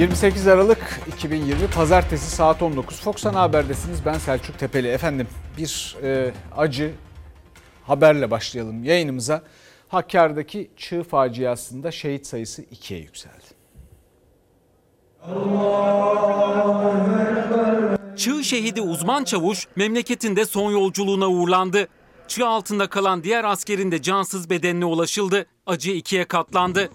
28 Aralık 2020 Pazartesi saat 19 Fox Ana Haber'desiniz. Ben Selçuk Tepeli. Efendim bir e, acı haberle başlayalım yayınımıza. Hakkari'deki çığ faciasında şehit sayısı ikiye yükseldi. Çığ şehidi uzman çavuş memleketinde son yolculuğuna uğurlandı. Çığ altında kalan diğer askerin de cansız bedenine ulaşıldı. Acı ikiye katlandı.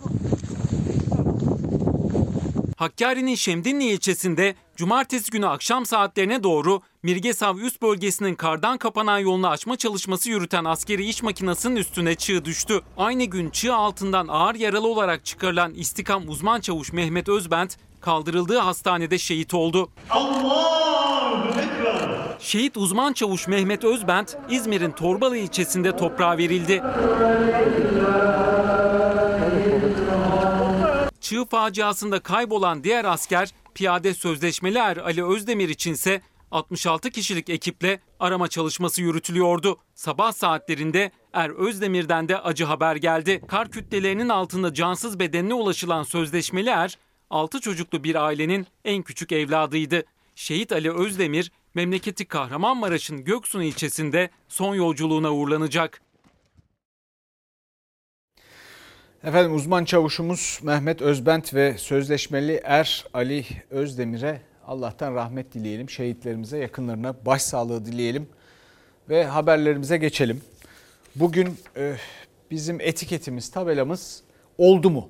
Hakkari'nin Şemdinli ilçesinde cumartesi günü akşam saatlerine doğru Mirgesav üst bölgesinin kardan kapanan yolunu açma çalışması yürüten askeri iş makinasının üstüne çığ düştü. Aynı gün çığ altından ağır yaralı olarak çıkarılan istikam uzman çavuş Mehmet Özbent kaldırıldığı hastanede şehit oldu. Şehit uzman çavuş Mehmet Özbent İzmir'in Torbalı ilçesinde toprağa verildi. Çığ faciasında kaybolan diğer asker piyade sözleşmeli er Ali Özdemir içinse 66 kişilik ekiple arama çalışması yürütülüyordu. Sabah saatlerinde Er Özdemir'den de acı haber geldi. Kar kütlelerinin altında cansız bedenine ulaşılan sözleşmeli er 6 çocuklu bir ailenin en küçük evladıydı. Şehit Ali Özdemir memleketi Kahramanmaraş'ın Göksun ilçesinde son yolculuğuna uğurlanacak. Efendim uzman çavuşumuz Mehmet Özbent ve sözleşmeli Er Ali Özdemir'e Allah'tan rahmet dileyelim. Şehitlerimize, yakınlarına başsağlığı dileyelim ve haberlerimize geçelim. Bugün e, bizim etiketimiz, tabelamız oldu mu?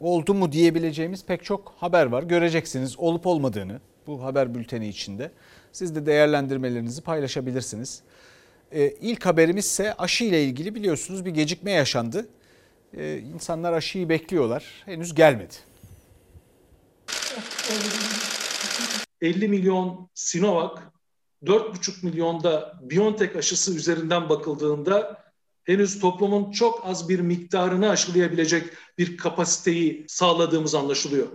Oldu mu diyebileceğimiz pek çok haber var. Göreceksiniz olup olmadığını bu haber bülteni içinde. Siz de değerlendirmelerinizi paylaşabilirsiniz. E, ilk haberimiz ise aşı ile ilgili biliyorsunuz bir gecikme yaşandı. E, insanlar aşıyı bekliyorlar. Henüz gelmedi. 50 milyon Sinovac, 4,5 milyonda BioNTech aşısı üzerinden bakıldığında henüz toplumun çok az bir miktarını aşılayabilecek bir kapasiteyi sağladığımız anlaşılıyor.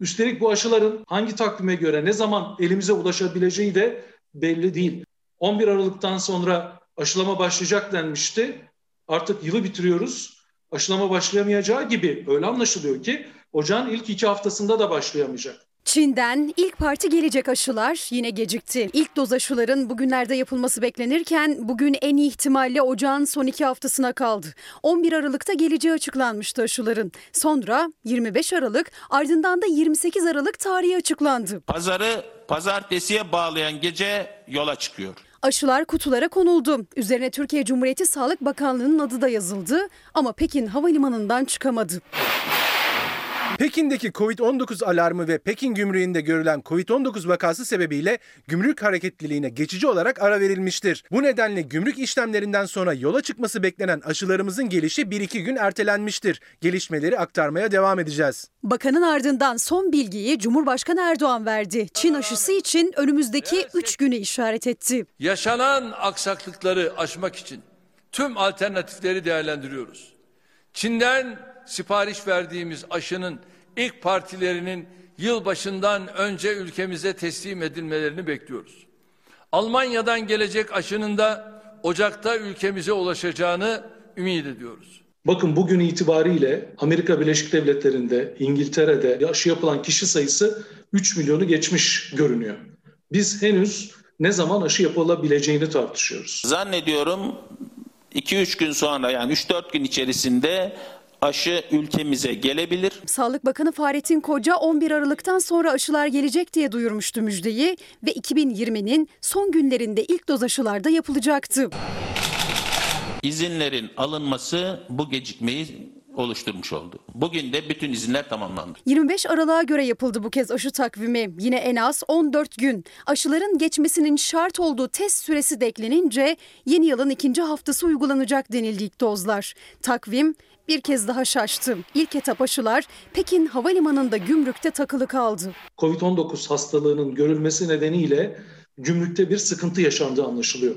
Üstelik bu aşıların hangi takvime göre ne zaman elimize ulaşabileceği de belli değil. 11 Aralık'tan sonra aşılama başlayacak denmişti. Artık yılı bitiriyoruz. Aşılama başlayamayacağı gibi öyle anlaşılıyor ki ocağın ilk iki haftasında da başlayamayacak. Çin'den ilk parti gelecek aşılar yine gecikti. İlk doz aşıların bugünlerde yapılması beklenirken bugün en iyi ihtimalle ocağın son iki haftasına kaldı. 11 Aralık'ta geleceği açıklanmıştı aşıların. Sonra 25 Aralık ardından da 28 Aralık tarihi açıklandı. Pazarı pazartesiye bağlayan gece yola çıkıyor. Aşılar kutulara konuldu. Üzerine Türkiye Cumhuriyeti Sağlık Bakanlığı'nın adı da yazıldı ama Pekin Havalimanı'ndan çıkamadı. Pekin'deki Covid-19 alarmı ve Pekin gümrüğünde görülen Covid-19 vakası sebebiyle gümrük hareketliliğine geçici olarak ara verilmiştir. Bu nedenle gümrük işlemlerinden sonra yola çıkması beklenen aşılarımızın gelişi 1-2 gün ertelenmiştir. Gelişmeleri aktarmaya devam edeceğiz. Bakanın ardından son bilgiyi Cumhurbaşkanı Erdoğan verdi. Çin aşısı için önümüzdeki 3 günü işaret etti. Yaşanan aksaklıkları aşmak için tüm alternatifleri değerlendiriyoruz. Çin'den sipariş verdiğimiz aşının ilk partilerinin yılbaşından önce ülkemize teslim edilmelerini bekliyoruz. Almanya'dan gelecek aşının da Ocak'ta ülkemize ulaşacağını ümit ediyoruz. Bakın bugün itibariyle Amerika Birleşik Devletleri'nde, İngiltere'de aşı yapılan kişi sayısı 3 milyonu geçmiş görünüyor. Biz henüz ne zaman aşı yapılabileceğini tartışıyoruz. Zannediyorum 2-3 gün sonra yani 3-4 gün içerisinde aşı ülkemize gelebilir. Sağlık Bakanı Fahrettin Koca 11 Aralık'tan sonra aşılar gelecek diye duyurmuştu müjdeyi ve 2020'nin son günlerinde ilk doz aşılar da yapılacaktı. İzinlerin alınması bu gecikmeyi oluşturmuş oldu. Bugün de bütün izinler tamamlandı. 25 Aralık'a göre yapıldı bu kez aşı takvimi. Yine en az 14 gün. Aşıların geçmesinin şart olduğu test süresi de eklenince yeni yılın ikinci haftası uygulanacak denildi ilk dozlar. Takvim bir kez daha şaştı. İlk etap aşılar Pekin Havalimanı'nda gümrükte takılı kaldı. Covid-19 hastalığının görülmesi nedeniyle gümrükte bir sıkıntı yaşandığı anlaşılıyor.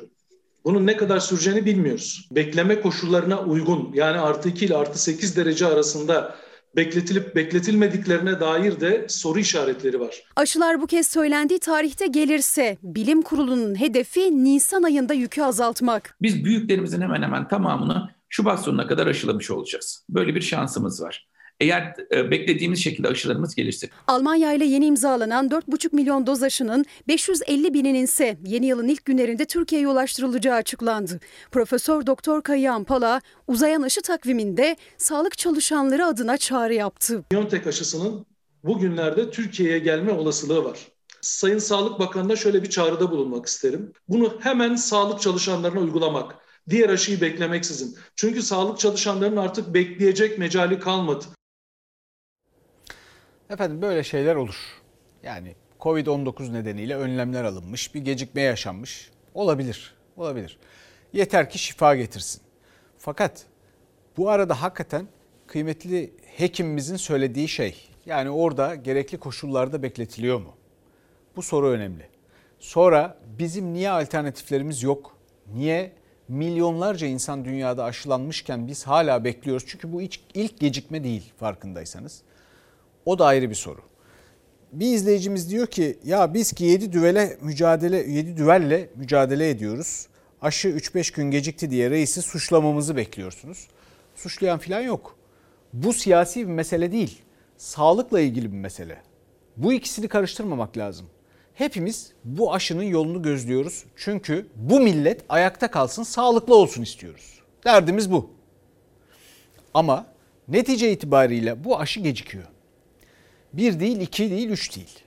Bunun ne kadar süreceğini bilmiyoruz. Bekleme koşullarına uygun yani artı 2 ile artı 8 derece arasında bekletilip bekletilmediklerine dair de soru işaretleri var. Aşılar bu kez söylendiği tarihte gelirse bilim kurulunun hedefi Nisan ayında yükü azaltmak. Biz büyüklerimizin hemen hemen tamamını Şubat sonuna kadar aşılamış olacağız. Böyle bir şansımız var. Eğer e, beklediğimiz şekilde aşılarımız gelirse. Almanya ile yeni imzalanan 4,5 milyon doz aşının 550 bininin ise yeni yılın ilk günlerinde Türkiye'ye ulaştırılacağı açıklandı. Profesör Doktor Kayıhan Pala uzayan aşı takviminde sağlık çalışanları adına çağrı yaptı. BioNTech aşısının bugünlerde Türkiye'ye gelme olasılığı var. Sayın Sağlık Bakanı'na şöyle bir çağrıda bulunmak isterim. Bunu hemen sağlık çalışanlarına uygulamak. Diğer aşıyı beklemeksizin. Çünkü sağlık çalışanlarının artık bekleyecek mecali kalmadı. Efendim böyle şeyler olur. Yani Covid-19 nedeniyle önlemler alınmış, bir gecikme yaşanmış. Olabilir, olabilir. Yeter ki şifa getirsin. Fakat bu arada hakikaten kıymetli hekimimizin söylediği şey, yani orada gerekli koşullarda bekletiliyor mu? Bu soru önemli. Sonra bizim niye alternatiflerimiz yok? Niye milyonlarca insan dünyada aşılanmışken biz hala bekliyoruz? Çünkü bu ilk, gecikme değil farkındaysanız. O da ayrı bir soru. Bir izleyicimiz diyor ki ya biz ki 7 düvele mücadele 7 düvelle mücadele ediyoruz. Aşı 3-5 gün gecikti diye reisi suçlamamızı bekliyorsunuz. Suçlayan filan yok. Bu siyasi bir mesele değil. Sağlıkla ilgili bir mesele. Bu ikisini karıştırmamak lazım. Hepimiz bu aşının yolunu gözlüyoruz. Çünkü bu millet ayakta kalsın, sağlıklı olsun istiyoruz. Derdimiz bu. Ama netice itibariyle bu aşı gecikiyor. Bir değil, iki değil, üç değil.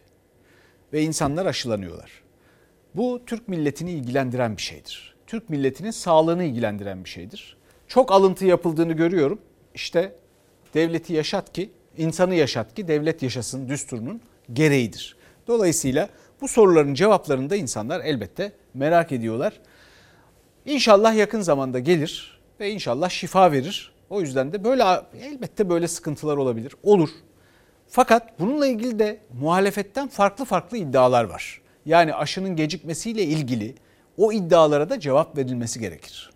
Ve insanlar aşılanıyorlar. Bu Türk milletini ilgilendiren bir şeydir. Türk milletinin sağlığını ilgilendiren bir şeydir. Çok alıntı yapıldığını görüyorum. İşte devleti yaşat ki, insanı yaşat ki devlet yaşasın düsturunun gereğidir. Dolayısıyla bu soruların cevaplarını da insanlar elbette merak ediyorlar. İnşallah yakın zamanda gelir ve inşallah şifa verir. O yüzden de böyle elbette böyle sıkıntılar olabilir. Olur. Fakat bununla ilgili de muhalefetten farklı farklı iddialar var. Yani aşının gecikmesiyle ilgili o iddialara da cevap verilmesi gerekir.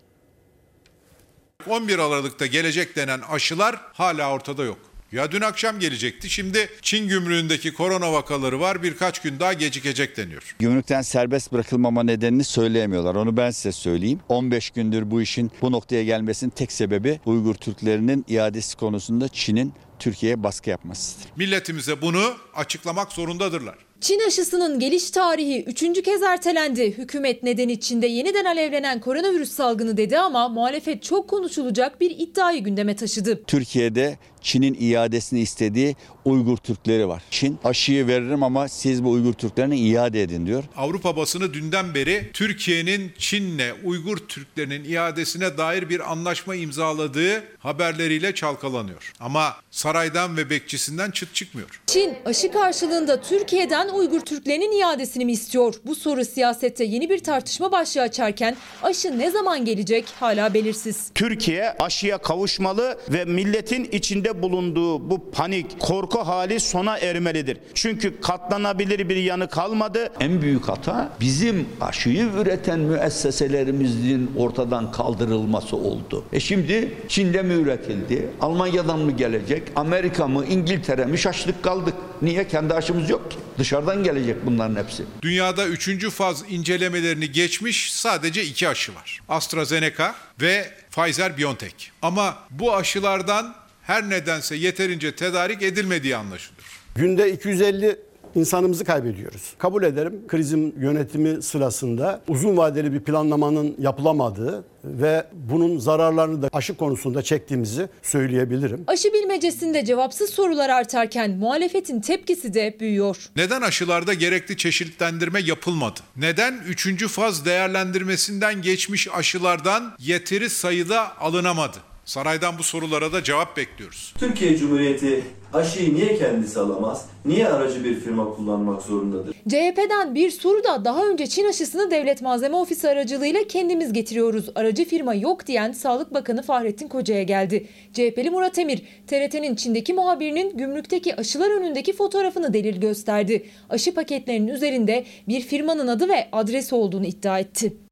11 Aralık'ta gelecek denen aşılar hala ortada yok. Ya dün akşam gelecekti. Şimdi Çin gümrüğündeki korona vakaları var. Birkaç gün daha gecikecek deniyor. Gümrükten serbest bırakılmama nedenini söyleyemiyorlar. Onu ben size söyleyeyim. 15 gündür bu işin bu noktaya gelmesinin tek sebebi Uygur Türklerinin iadesi konusunda Çin'in Türkiye'ye baskı yapmasıdır. Milletimize bunu açıklamak zorundadırlar. Çin aşısının geliş tarihi üçüncü kez ertelendi. Hükümet neden içinde yeniden alevlenen koronavirüs salgını dedi ama muhalefet çok konuşulacak bir iddiayı gündeme taşıdı. Türkiye'de Çin'in iadesini istediği Uygur Türkleri var. Çin aşıyı veririm ama siz bu Uygur Türklerini iade edin diyor. Avrupa basını dünden beri Türkiye'nin Çin'le Uygur Türklerinin iadesine dair bir anlaşma imzaladığı haberleriyle çalkalanıyor. Ama saraydan ve bekçisinden çıt çıkmıyor. Çin aşı karşılığında Türkiye'den Uygur Türklerinin iadesini mi istiyor? Bu soru siyasette yeni bir tartışma başlığı açarken aşı ne zaman gelecek hala belirsiz. Türkiye aşıya kavuşmalı ve milletin içinde bulunduğu bu panik, korku hali sona ermelidir. Çünkü katlanabilir bir yanı kalmadı. En büyük hata bizim aşıyı üreten müesseselerimizin ortadan kaldırılması oldu. E şimdi Çin'de mi üretildi? Almanya'dan mı gelecek? Amerika mı? İngiltere mi? Şaşlık kaldık. Niye? Kendi aşımız yok ki. Dışarıdan gelecek bunların hepsi. Dünyada üçüncü faz incelemelerini geçmiş sadece iki aşı var. AstraZeneca ve Pfizer-BioNTech. Ama bu aşılardan her nedense yeterince tedarik edilmediği anlaşılıyor. Günde 250 insanımızı kaybediyoruz. Kabul ederim krizin yönetimi sırasında uzun vadeli bir planlamanın yapılamadığı ve bunun zararlarını da aşı konusunda çektiğimizi söyleyebilirim. Aşı bilmecesinde cevapsız sorular artarken muhalefetin tepkisi de büyüyor. Neden aşılarda gerekli çeşitlendirme yapılmadı? Neden 3. faz değerlendirmesinden geçmiş aşılardan yeteri sayıda alınamadı? Saraydan bu sorulara da cevap bekliyoruz. Türkiye Cumhuriyeti aşıyı niye kendisi alamaz? Niye aracı bir firma kullanmak zorundadır? CHP'den bir soru da daha önce Çin aşısını Devlet Malzeme Ofisi aracılığıyla kendimiz getiriyoruz. Aracı firma yok diyen Sağlık Bakanı Fahrettin Koca'ya geldi. CHP'li Murat Emir, TRT'nin Çin'deki muhabirinin gümrükteki aşılar önündeki fotoğrafını delil gösterdi. Aşı paketlerinin üzerinde bir firmanın adı ve adresi olduğunu iddia etti.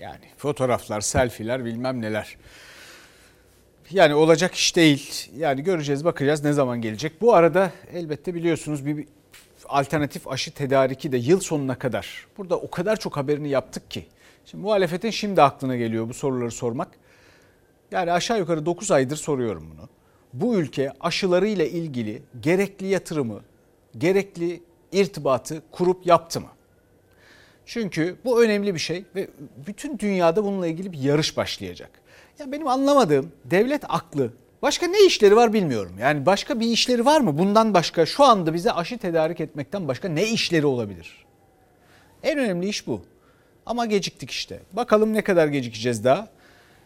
Yani fotoğraflar, selfiler bilmem neler. Yani olacak iş değil. Yani göreceğiz, bakacağız ne zaman gelecek. Bu arada elbette biliyorsunuz bir alternatif aşı tedariki de yıl sonuna kadar. Burada o kadar çok haberini yaptık ki. Şimdi muhalefetin şimdi aklına geliyor bu soruları sormak. Yani aşağı yukarı 9 aydır soruyorum bunu. bu ülke aşılarıyla ilgili gerekli yatırımı, gerekli irtibatı kurup yaptı mı? Çünkü bu önemli bir şey ve bütün dünyada bununla ilgili bir yarış başlayacak. Ya benim anlamadığım devlet aklı başka ne işleri var bilmiyorum. Yani başka bir işleri var mı? Bundan başka şu anda bize aşı tedarik etmekten başka ne işleri olabilir? En önemli iş bu. Ama geciktik işte. Bakalım ne kadar gecikeceğiz daha.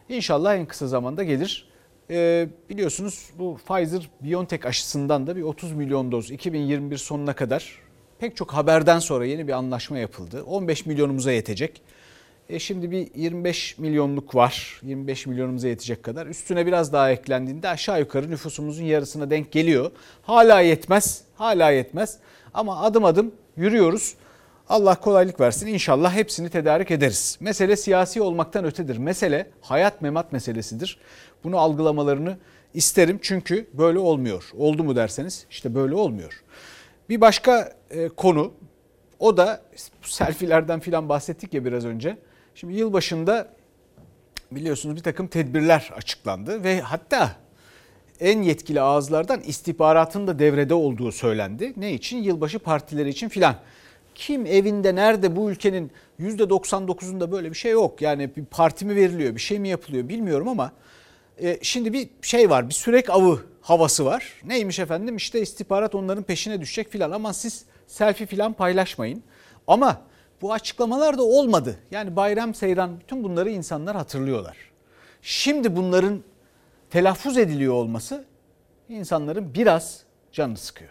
İnşallah en kısa zamanda gelir. Ee, biliyorsunuz bu Pfizer-BioNTech aşısından da bir 30 milyon doz 2021 sonuna kadar pek çok haberden sonra yeni bir anlaşma yapıldı. 15 milyonumuza yetecek. E şimdi bir 25 milyonluk var. 25 milyonumuza yetecek kadar. Üstüne biraz daha eklendiğinde aşağı yukarı nüfusumuzun yarısına denk geliyor. Hala yetmez. Hala yetmez. Ama adım adım yürüyoruz. Allah kolaylık versin. İnşallah hepsini tedarik ederiz. Mesele siyasi olmaktan ötedir. Mesele hayat memat meselesidir. Bunu algılamalarını isterim çünkü böyle olmuyor. Oldu mu derseniz işte böyle olmuyor. Bir başka e, konu o da selfilerden filan bahsettik ya biraz önce. Şimdi yılbaşında biliyorsunuz bir takım tedbirler açıklandı ve hatta en yetkili ağızlardan istihbaratın da devrede olduğu söylendi. Ne için? Yılbaşı partileri için filan. Kim evinde nerede bu ülkenin %99'unda böyle bir şey yok. Yani bir parti mi veriliyor bir şey mi yapılıyor bilmiyorum ama e, şimdi bir şey var bir sürek avı havası var. Neymiş efendim işte istihbarat onların peşine düşecek filan ama siz selfie filan paylaşmayın. Ama bu açıklamalar da olmadı. Yani bayram seyran bütün bunları insanlar hatırlıyorlar. Şimdi bunların telaffuz ediliyor olması insanların biraz canını sıkıyor.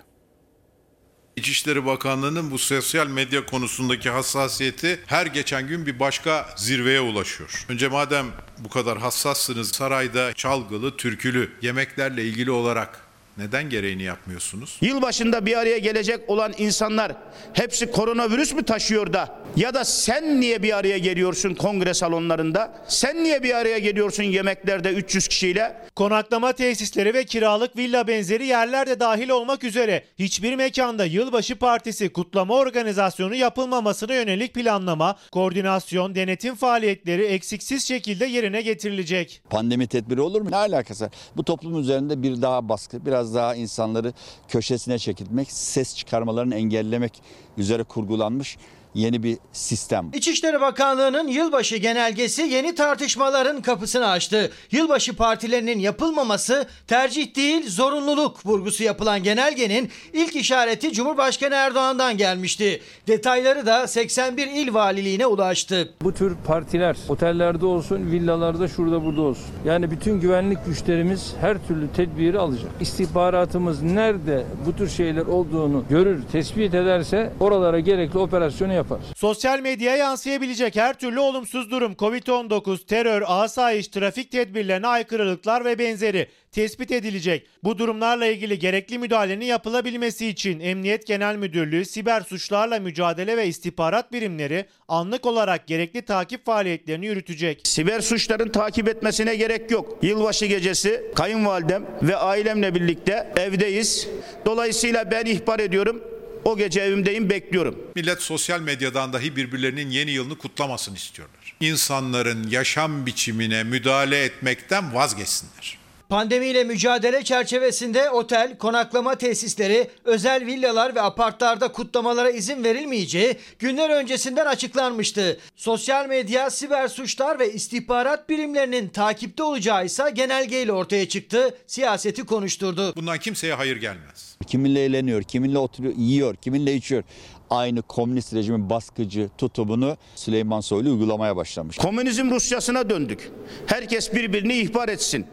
İçişleri Bakanlığı'nın bu sosyal medya konusundaki hassasiyeti her geçen gün bir başka zirveye ulaşıyor. Önce madem bu kadar hassassınız sarayda çalgılı, türkülü yemeklerle ilgili olarak neden gereğini yapmıyorsunuz? Yılbaşında bir araya gelecek olan insanlar hepsi koronavirüs mü taşıyor da? Ya da sen niye bir araya geliyorsun kongre salonlarında? Sen niye bir araya geliyorsun yemeklerde 300 kişiyle? Konaklama tesisleri ve kiralık villa benzeri yerler de dahil olmak üzere hiçbir mekanda yılbaşı partisi kutlama organizasyonu yapılmamasına yönelik planlama, koordinasyon, denetim faaliyetleri eksiksiz şekilde yerine getirilecek. Pandemi tedbiri olur mu? Ne alakası? Bu toplum üzerinde bir daha baskı, biraz daha insanları köşesine çekilmek, ses çıkarmalarını engellemek üzere kurgulanmış yeni bir sistem. İçişleri Bakanlığı'nın yılbaşı genelgesi yeni tartışmaların kapısını açtı. Yılbaşı partilerinin yapılmaması tercih değil zorunluluk vurgusu yapılan genelgenin ilk işareti Cumhurbaşkanı Erdoğan'dan gelmişti. Detayları da 81 il valiliğine ulaştı. Bu tür partiler otellerde olsun, villalarda şurada burada olsun. Yani bütün güvenlik güçlerimiz her türlü tedbiri alacak. İstihbaratımız nerede bu tür şeyler olduğunu görür, tespit ederse oralara gerekli operasyonu yapar. Sosyal medyaya yansıyabilecek her türlü olumsuz durum, Covid-19, terör, asayiş, trafik tedbirlerine aykırılıklar ve benzeri tespit edilecek. Bu durumlarla ilgili gerekli müdahalenin yapılabilmesi için Emniyet Genel Müdürlüğü siber suçlarla mücadele ve istihbarat birimleri anlık olarak gerekli takip faaliyetlerini yürütecek. Siber suçların takip etmesine gerek yok. Yılbaşı gecesi kayınvalidem ve ailemle birlikte evdeyiz. Dolayısıyla ben ihbar ediyorum. O gece evimdeyim bekliyorum. Millet sosyal medyadan dahi birbirlerinin yeni yılını kutlamasını istiyorlar. İnsanların yaşam biçimine müdahale etmekten vazgeçsinler. Pandemiyle mücadele çerçevesinde otel, konaklama tesisleri, özel villalar ve apartlarda kutlamalara izin verilmeyeceği günler öncesinden açıklanmıştı. Sosyal medya, siber suçlar ve istihbarat birimlerinin takipte olacağı ise genelgeyle ortaya çıktı, siyaseti konuşturdu. Bundan kimseye hayır gelmez. Kiminle eğleniyor, kiminle oturuyor, yiyor, kiminle içiyor. Aynı komünist rejimin baskıcı tutumunu Süleyman Soylu uygulamaya başlamış. Komünizm Rusyasına döndük. Herkes birbirini ihbar etsin.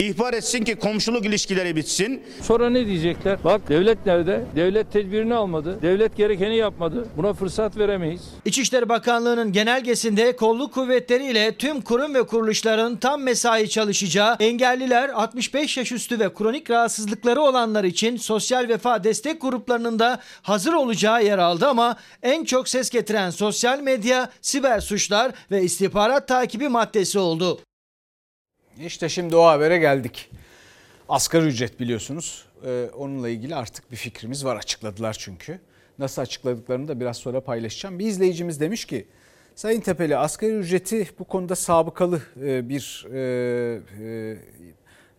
İhbar etsin ki komşuluk ilişkileri bitsin. Sonra ne diyecekler? Bak devlet nerede? Devlet tedbirini almadı. Devlet gerekeni yapmadı. Buna fırsat veremeyiz. İçişleri Bakanlığı'nın genelgesinde kolluk kuvvetleri ile tüm kurum ve kuruluşların tam mesai çalışacağı, engelliler, 65 yaş üstü ve kronik rahatsızlıkları olanlar için sosyal vefa destek gruplarının da hazır olacağı yer aldı ama en çok ses getiren sosyal medya, siber suçlar ve istihbarat takibi maddesi oldu. İşte şimdi o habere geldik. Asgari ücret biliyorsunuz. Ee, onunla ilgili artık bir fikrimiz var açıkladılar çünkü. Nasıl açıkladıklarını da biraz sonra paylaşacağım. Bir izleyicimiz demiş ki Sayın Tepeli asgari ücreti bu konuda sabıkalı e, bir e, e,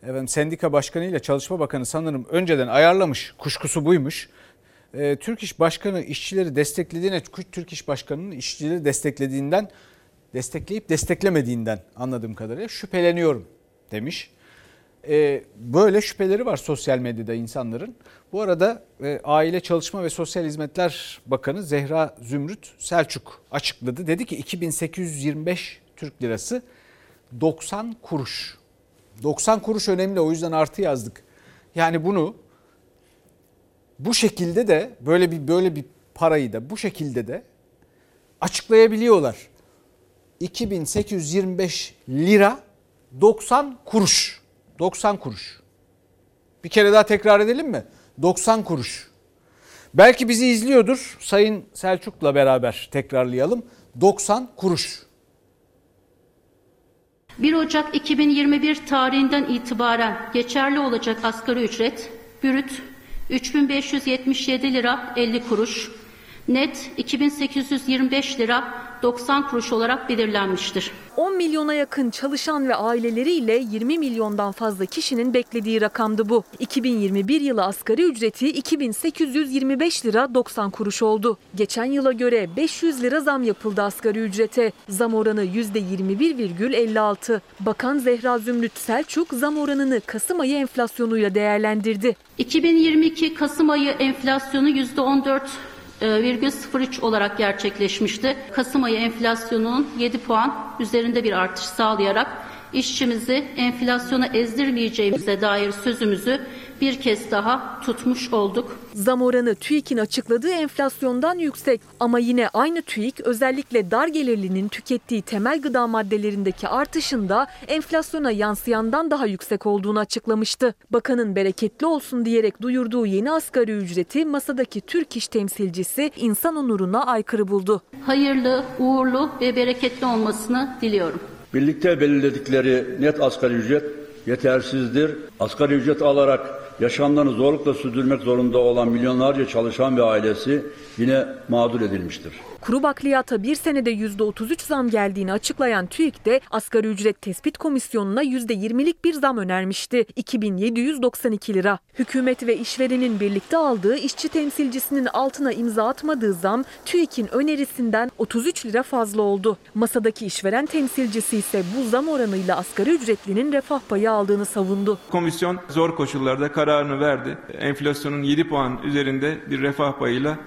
Efendim, sendika başkanı ile çalışma bakanı sanırım önceden ayarlamış. Kuşkusu buymuş. Ee, Türk İş Başkanı işçileri desteklediğine, Türk İş Başkanı'nın işçileri desteklediğinden, destekleyip desteklemediğinden anladığım kadarıyla şüpheleniyorum demiş. Ee, böyle şüpheleri var sosyal medyada insanların. Bu arada e, Aile Çalışma ve Sosyal Hizmetler Bakanı Zehra Zümrüt Selçuk açıkladı. Dedi ki 2825 Türk Lirası 90 kuruş. 90 kuruş önemli o yüzden artı yazdık. Yani bunu bu şekilde de böyle bir böyle bir parayı da bu şekilde de açıklayabiliyorlar. 2825 lira 90 kuruş. 90 kuruş. Bir kere daha tekrar edelim mi? 90 kuruş. Belki bizi izliyordur. Sayın Selçuk'la beraber tekrarlayalım. 90 kuruş. 1 Ocak 2021 tarihinden itibaren geçerli olacak asgari ücret bürüt 3577 lira 50 kuruş, net 2825 lira 90 kuruş olarak belirlenmiştir. 10 milyona yakın çalışan ve aileleriyle 20 milyondan fazla kişinin beklediği rakamdı bu. 2021 yılı asgari ücreti 2825 lira 90 kuruş oldu. Geçen yıla göre 500 lira zam yapıldı asgari ücrete. Zam oranı %21,56. Bakan Zehra Zümrüt Selçuk zam oranını Kasım ayı enflasyonuyla değerlendirdi. 2022 Kasım ayı enflasyonu %14 %0,03 olarak gerçekleşmişti. Kasım ayı enflasyonunun 7 puan üzerinde bir artış sağlayarak işçimizi enflasyona ezdirmeyeceğimize dair sözümüzü bir kez daha tutmuş olduk. Zam oranı TÜİK'in açıkladığı enflasyondan yüksek ama yine aynı TÜİK özellikle dar gelirlinin tükettiği temel gıda maddelerindeki artışında enflasyona yansıyandan daha yüksek olduğunu açıklamıştı. Bakanın bereketli olsun diyerek duyurduğu yeni asgari ücreti masadaki Türk İş temsilcisi insan onuruna aykırı buldu. Hayırlı, uğurlu ve bereketli olmasını diliyorum. Birlikte belirledikleri net asgari ücret yetersizdir. Asgari ücret alarak yaşamlarını zorlukla sürdürmek zorunda olan milyonlarca çalışan ve ailesi yine mağdur edilmiştir. Kuru bakliyata bir senede %33 zam geldiğini açıklayan TÜİK de asgari ücret tespit komisyonuna %20'lik bir zam önermişti. 2792 lira. Hükümet ve işverenin birlikte aldığı işçi temsilcisinin altına imza atmadığı zam TÜİK'in önerisinden 33 lira fazla oldu. Masadaki işveren temsilcisi ise bu zam oranıyla asgari ücretlinin refah payı aldığını savundu. Komisyon zor koşullarda kararını verdi. Enflasyonun 7 puan üzerinde bir refah payıyla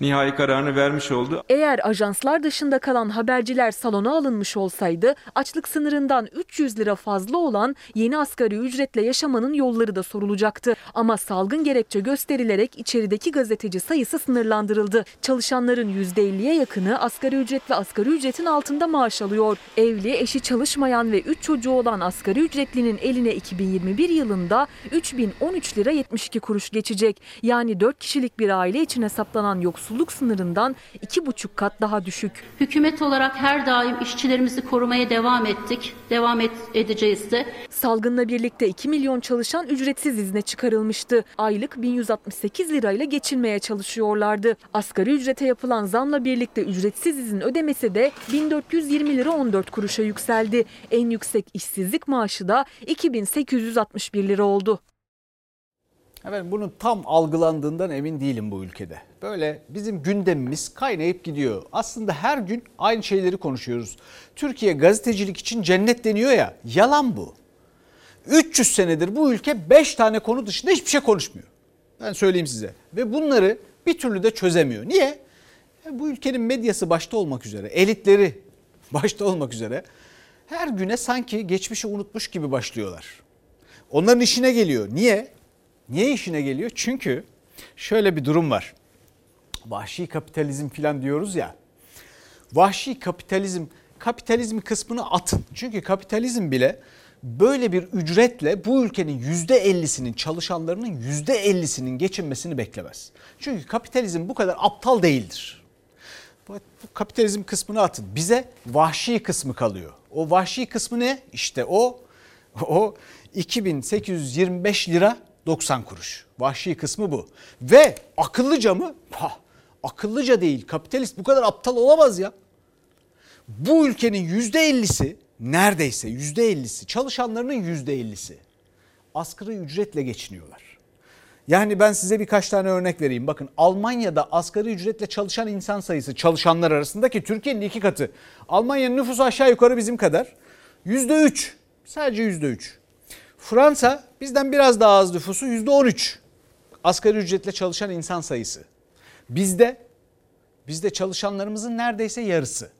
nihai kararını vermiş oldu. Eğer ajanslar dışında kalan haberciler salona alınmış olsaydı açlık sınırından 300 lira fazla olan yeni asgari ücretle yaşamanın yolları da sorulacaktı. Ama salgın gerekçe gösterilerek içerideki gazeteci sayısı sınırlandırıldı. Çalışanların %50'ye yakını asgari ücret ve asgari ücretin altında maaş alıyor. Evli, eşi çalışmayan ve 3 çocuğu olan asgari ücretlinin eline 2021 yılında 3013 lira 72 kuruş geçecek. Yani 4 kişilik bir aile için hesaplanan yoksul yoksulluk sınırından iki buçuk kat daha düşük. Hükümet olarak her daim işçilerimizi korumaya devam ettik. Devam et, edeceğiz de. Salgınla birlikte 2 milyon çalışan ücretsiz izne çıkarılmıştı. Aylık 1168 lirayla geçinmeye çalışıyorlardı. Asgari ücrete yapılan zamla birlikte ücretsiz izin ödemesi de 1420 lira 14 kuruşa yükseldi. En yüksek işsizlik maaşı da 2861 lira oldu. Efendim bunun tam algılandığından emin değilim bu ülkede. Böyle bizim gündemimiz kaynayıp gidiyor. Aslında her gün aynı şeyleri konuşuyoruz. Türkiye gazetecilik için cennet deniyor ya. Yalan bu. 300 senedir bu ülke 5 tane konu dışında hiçbir şey konuşmuyor. Ben söyleyeyim size. Ve bunları bir türlü de çözemiyor. Niye? Yani bu ülkenin medyası başta olmak üzere, elitleri başta olmak üzere her güne sanki geçmişi unutmuş gibi başlıyorlar. Onların işine geliyor. Niye? Niye işine geliyor? Çünkü şöyle bir durum var. Vahşi kapitalizm falan diyoruz ya. Vahşi kapitalizm, kapitalizm kısmını atın. Çünkü kapitalizm bile böyle bir ücretle bu ülkenin %50'sinin çalışanlarının %50'sinin geçinmesini beklemez. Çünkü kapitalizm bu kadar aptal değildir. Bu kapitalizm kısmını atın. Bize vahşi kısmı kalıyor. O vahşi kısmı ne? İşte o o 2825 lira 90 kuruş. Vahşi kısmı bu. Ve akıllıca mı? Ha, akıllıca değil. Kapitalist bu kadar aptal olamaz ya. Bu ülkenin yüzde ellisi neredeyse yüzde ellisi çalışanlarının yüzde ellisi asgari ücretle geçiniyorlar. Yani ben size birkaç tane örnek vereyim. Bakın Almanya'da asgari ücretle çalışan insan sayısı çalışanlar arasında ki Türkiye'nin iki katı. Almanya'nın nüfusu aşağı yukarı bizim kadar. Yüzde üç. Sadece yüzde üç. Fransa bizden biraz daha az nüfusu yüzde on üç. Asgari ücretle çalışan insan sayısı. Bizde bizde çalışanlarımızın neredeyse yarısı.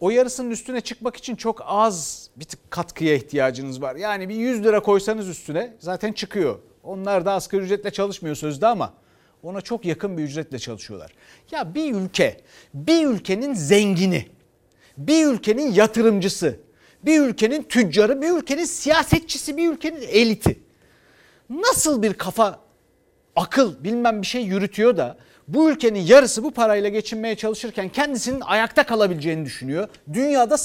O yarısının üstüne çıkmak için çok az bir tık katkıya ihtiyacınız var. Yani bir 100 lira koysanız üstüne zaten çıkıyor. Onlar da asgari ücretle çalışmıyor sözde ama ona çok yakın bir ücretle çalışıyorlar. Ya bir ülke, bir ülkenin zengini, bir ülkenin yatırımcısı, bir ülkenin tüccarı, bir ülkenin siyasetçisi, bir ülkenin eliti nasıl bir kafa, akıl bilmem bir şey yürütüyor da bu ülkenin yarısı bu parayla geçinmeye çalışırken kendisinin ayakta kalabileceğini düşünüyor. Dünyada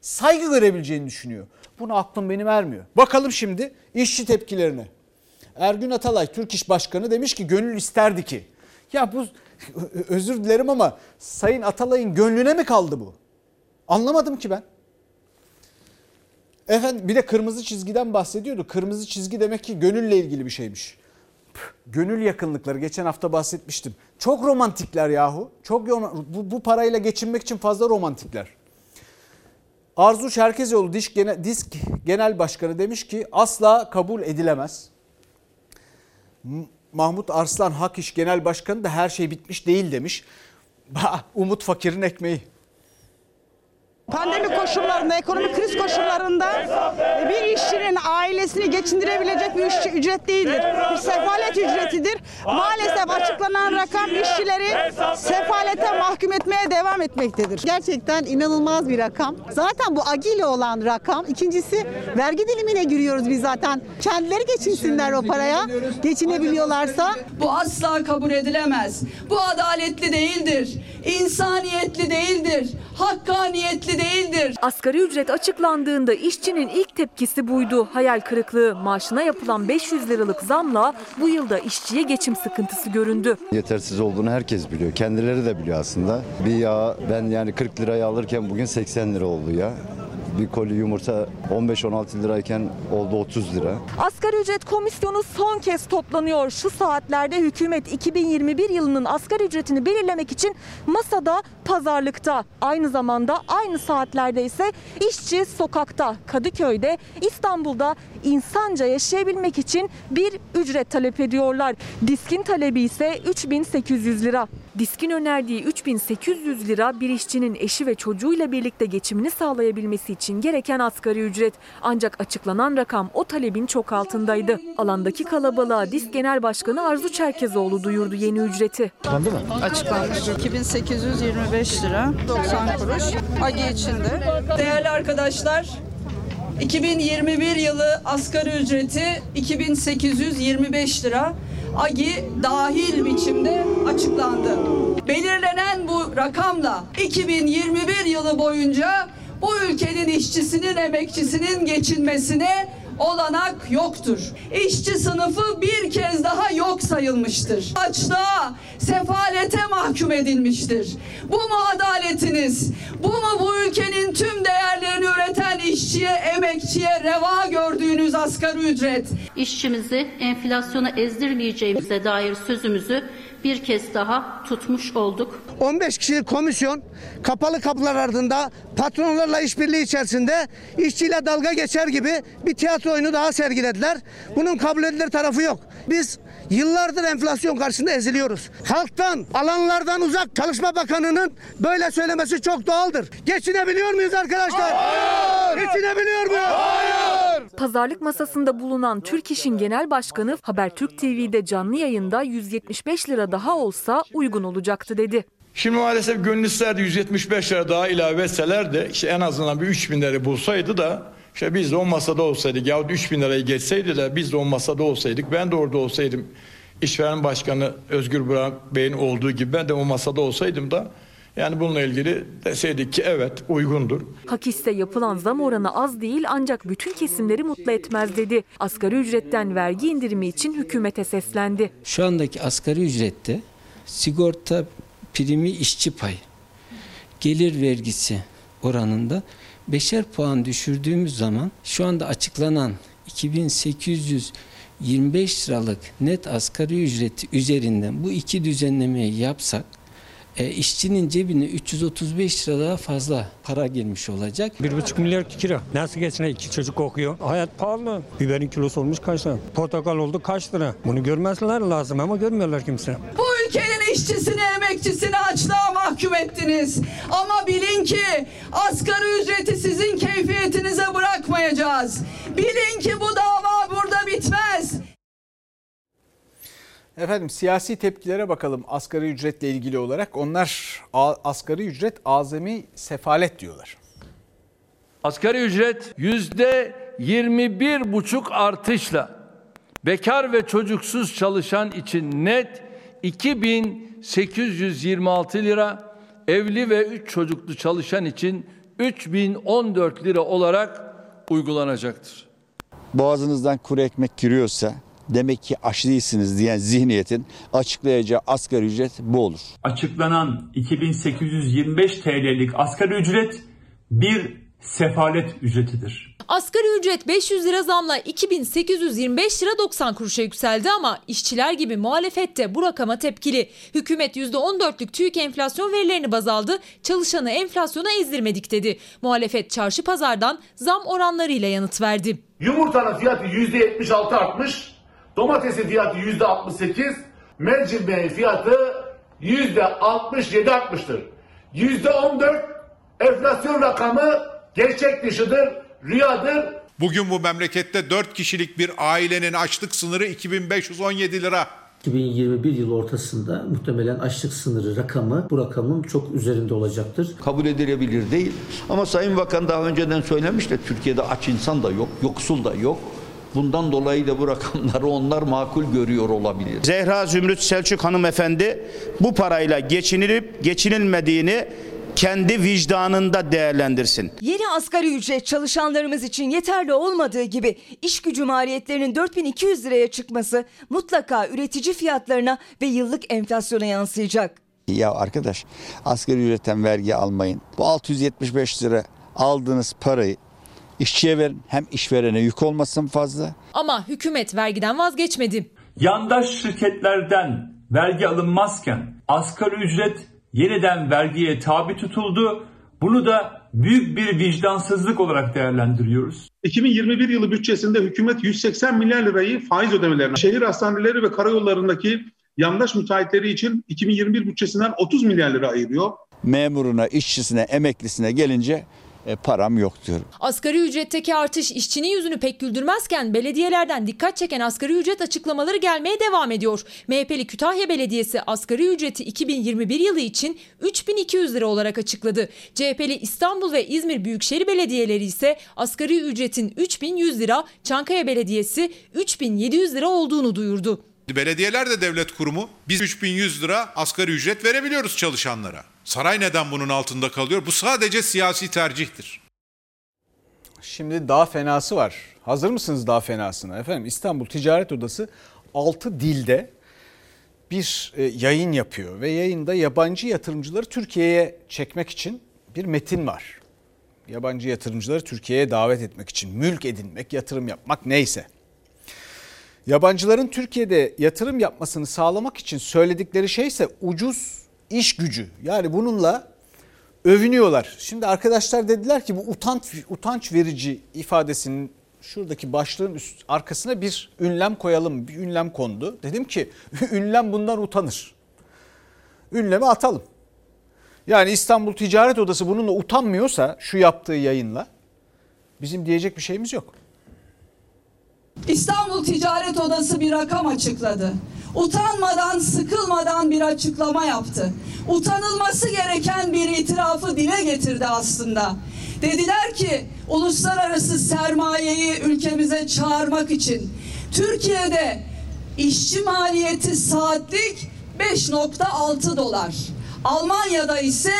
saygı görebileceğini düşünüyor. Bunu aklım benim vermiyor. Bakalım şimdi işçi tepkilerine. Ergün Atalay Türk İş Başkanı demiş ki gönül isterdi ki. Ya bu özür dilerim ama Sayın Atalay'ın gönlüne mi kaldı bu? Anlamadım ki ben. Efendim bir de kırmızı çizgiden bahsediyordu. Kırmızı çizgi demek ki gönülle ilgili bir şeymiş. Gönül yakınlıkları geçen hafta bahsetmiştim. Çok romantikler yahu. Çok bu, bu parayla geçinmek için fazla romantikler. Arzu Çerkezoğlu Disk Genel, Disk Genel Başkanı demiş ki asla kabul edilemez. Mahmut Arslan Hak İş Genel Başkanı da her şey bitmiş değil demiş. Umut Fakir'in ekmeği. Pandemi koşullarında, ekonomik kriz koşullarında bir işçinin ailesini geçindirebilecek bir işçi ücret değildir. Bir sefalet ücretidir. Maalesef açıklanan rakam işçileri sefalete mahkum etmeye devam etmektedir. Gerçekten inanılmaz bir rakam. Zaten bu agiyle olan rakam. İkincisi vergi dilimine giriyoruz biz zaten. Kendileri geçinsinler o paraya. Geçinebiliyorlarsa. Bu asla kabul edilemez. Bu adaletli değildir. İnsaniyetli değildir. Hakkaniyetli değildir. Asgari ücret açıklandığında işçinin ilk tepkisi buydu. Hayal kırıklığı. Maaşına yapılan 500 liralık zamla bu yılda işçiye geçim sıkıntısı göründü. Yetersiz olduğunu herkes biliyor. Kendileri de biliyor aslında. Bir yağ ben yani 40 liraya alırken bugün 80 lira oldu ya bir koli yumurta 15-16 lirayken oldu 30 lira. Asgari ücret komisyonu son kez toplanıyor. Şu saatlerde hükümet 2021 yılının asgari ücretini belirlemek için masada pazarlıkta. Aynı zamanda aynı saatlerde ise işçi sokakta, Kadıköy'de, İstanbul'da insanca yaşayabilmek için bir ücret talep ediyorlar. Diskin talebi ise 3800 lira. Diskin önerdiği 3800 lira bir işçinin eşi ve çocuğuyla birlikte geçimini sağlayabilmesi için gereken asgari ücret. Ancak açıklanan rakam o talebin çok altındaydı. Alandaki kalabalığa Disk Genel Başkanı Arzu Çerkezoğlu duyurdu yeni ücreti. Açıklandı mı? Açıklanmış. 2825 lira 90 kuruş. AGI içinde. Değerli arkadaşlar, 2021 yılı asgari ücreti 2825 lira. AGI dahil biçimde açıklandı. Belirlenen bu rakamla 2021 yılı boyunca bu ülkenin işçisinin, emekçisinin geçinmesine olanak yoktur. İşçi sınıfı sayılmıştır. Açlığa, sefalete mahkum edilmiştir. Bu mu adaletiniz? Bu mu bu ülkenin tüm değerlerini üreten işçiye, emekçiye reva gördüğünüz asgari ücret? İşçimizi enflasyona ezdirmeyeceğimize dair sözümüzü bir kez daha tutmuş olduk. 15 kişilik komisyon kapalı kapılar ardında patronlarla işbirliği içerisinde işçiyle dalga geçer gibi bir tiyatro oyunu daha sergilediler. Bunun kabul edilir tarafı yok. Biz Yıllardır enflasyon karşısında eziliyoruz. Halktan, alanlardan uzak Çalışma Bakanı'nın böyle söylemesi çok doğaldır. Geçinebiliyor muyuz arkadaşlar? Hayır! Geçinebiliyor muyuz? Hayır! Pazarlık masasında bulunan Türk İş'in Genel Başkanı Habertürk TV'de canlı yayında 175 lira daha olsa uygun olacaktı dedi. Şimdi maalesef gönül isterdi 175 lira daha ilave etseler de işte en azından bir 3 bin lira bulsaydı da işte biz de o masada olsaydık ya 3 bin lirayı geçseydi de biz de o masada olsaydık ben de orada olsaydım işveren başkanı Özgür Burak Bey'in olduğu gibi ben de o masada olsaydım da yani bununla ilgili deseydik ki evet uygundur. Hakiste yapılan zam oranı az değil ancak bütün kesimleri mutlu etmez dedi. Asgari ücretten vergi indirimi için hükümete seslendi. Şu andaki asgari ücrette sigorta primi işçi payı, gelir vergisi oranında beşer puan düşürdüğümüz zaman şu anda açıklanan 2825 liralık net asgari ücreti üzerinden bu iki düzenlemeyi yapsak e, işçinin cebine 335 lira daha fazla para gelmiş olacak. 1,5 milyar kira. Nasıl geçine iki çocuk okuyor? Hayat pahalı. Biberin kilosu olmuş kaç lira? Portakal oldu kaç lira? Bunu görmezler lazım ama görmüyorlar kimse. Bu ülkenin işçisini, emekçisini açlığa mahkum ettiniz. Ama bilin ki asgari ücreti sizin keyfiyetinize bırakmayacağız. Bilin ki bu dava burada bitmez. Efendim siyasi tepkilere bakalım asgari ücretle ilgili olarak. Onlar asgari ücret azami sefalet diyorlar. Asgari ücret yüzde 21 buçuk artışla bekar ve çocuksuz çalışan için net 2826 lira, evli ve 3 çocuklu çalışan için 3014 lira olarak uygulanacaktır. Boğazınızdan kuru ekmek giriyorsa demek ki aç değilsiniz diyen zihniyetin açıklayacağı asgari ücret bu olur. Açıklanan 2825 TL'lik asgari ücret bir sefalet ücretidir. Asgari ücret 500 lira zamla 2825 lira 90 kuruşa yükseldi ama işçiler gibi muhalefet de bu rakama tepkili. Hükümet %14'lük TÜİK enflasyon verilerini baz aldı, çalışanı enflasyona ezdirmedik dedi. Muhalefet çarşı pazardan zam oranlarıyla yanıt verdi. Yumurtanın fiyatı %76 artmış, domatesin fiyatı %68, mercimeğin fiyatı %67 artmıştır. %14 enflasyon rakamı gerçek dışıdır, rüyadır. Bugün bu memlekette 4 kişilik bir ailenin açlık sınırı 2517 lira. 2021 yıl ortasında muhtemelen açlık sınırı rakamı bu rakamın çok üzerinde olacaktır. kabul edilebilir değil. Ama Sayın Bakan daha önceden söylemişti Türkiye'de aç insan da yok, yoksul da yok. Bundan dolayı da bu rakamları onlar makul görüyor olabilir. Zehra Zümrüt Selçuk hanımefendi bu parayla geçinilip geçinilmediğini kendi vicdanında değerlendirsin. Yeni asgari ücret çalışanlarımız için yeterli olmadığı gibi iş gücü maliyetlerinin 4200 liraya çıkması mutlaka üretici fiyatlarına ve yıllık enflasyona yansıyacak. Ya arkadaş asgari ücretten vergi almayın. Bu 675 lira aldığınız parayı işçiye verin. Hem işverene yük olmasın fazla. Ama hükümet vergiden vazgeçmedi. Yandaş şirketlerden vergi alınmazken asgari ücret yeniden vergiye tabi tutuldu. Bunu da büyük bir vicdansızlık olarak değerlendiriyoruz. 2021 yılı bütçesinde hükümet 180 milyar lirayı faiz ödemelerine, şehir hastaneleri ve karayollarındaki yandaş müteahhitleri için 2021 bütçesinden 30 milyar lira ayırıyor. Memuruna, işçisine, emeklisine gelince param yok diyorum. Asgari ücretteki artış işçinin yüzünü pek güldürmezken belediyelerden dikkat çeken asgari ücret açıklamaları gelmeye devam ediyor. MHP'li Kütahya Belediyesi asgari ücreti 2021 yılı için 3200 lira olarak açıkladı. CHP'li İstanbul ve İzmir Büyükşehir Belediyeleri ise asgari ücretin 3100 lira, Çankaya Belediyesi 3700 lira olduğunu duyurdu. Belediyeler de devlet kurumu. Biz 3100 lira asgari ücret verebiliyoruz çalışanlara. Saray neden bunun altında kalıyor? Bu sadece siyasi tercihtir. Şimdi daha fenası var. Hazır mısınız daha fenasına? Efendim İstanbul Ticaret Odası 6 dilde bir e, yayın yapıyor ve yayında yabancı yatırımcıları Türkiye'ye çekmek için bir metin var. Yabancı yatırımcıları Türkiye'ye davet etmek için mülk edinmek, yatırım yapmak neyse. Yabancıların Türkiye'de yatırım yapmasını sağlamak için söyledikleri şey ise ucuz iş gücü. Yani bununla övünüyorlar. Şimdi arkadaşlar dediler ki bu utanç utanç verici ifadesinin şuradaki başlığın üst arkasına bir ünlem koyalım. Bir ünlem kondu. Dedim ki ünlem bundan utanır. Ünlemi atalım. Yani İstanbul Ticaret Odası bununla utanmıyorsa şu yaptığı yayınla bizim diyecek bir şeyimiz yok. İstanbul Ticaret Odası bir rakam açıkladı. Utanmadan, sıkılmadan bir açıklama yaptı. Utanılması gereken bir itirafı dile getirdi aslında. Dediler ki uluslararası sermayeyi ülkemize çağırmak için Türkiye'de işçi maliyeti saatlik 5.6 dolar. Almanya'da ise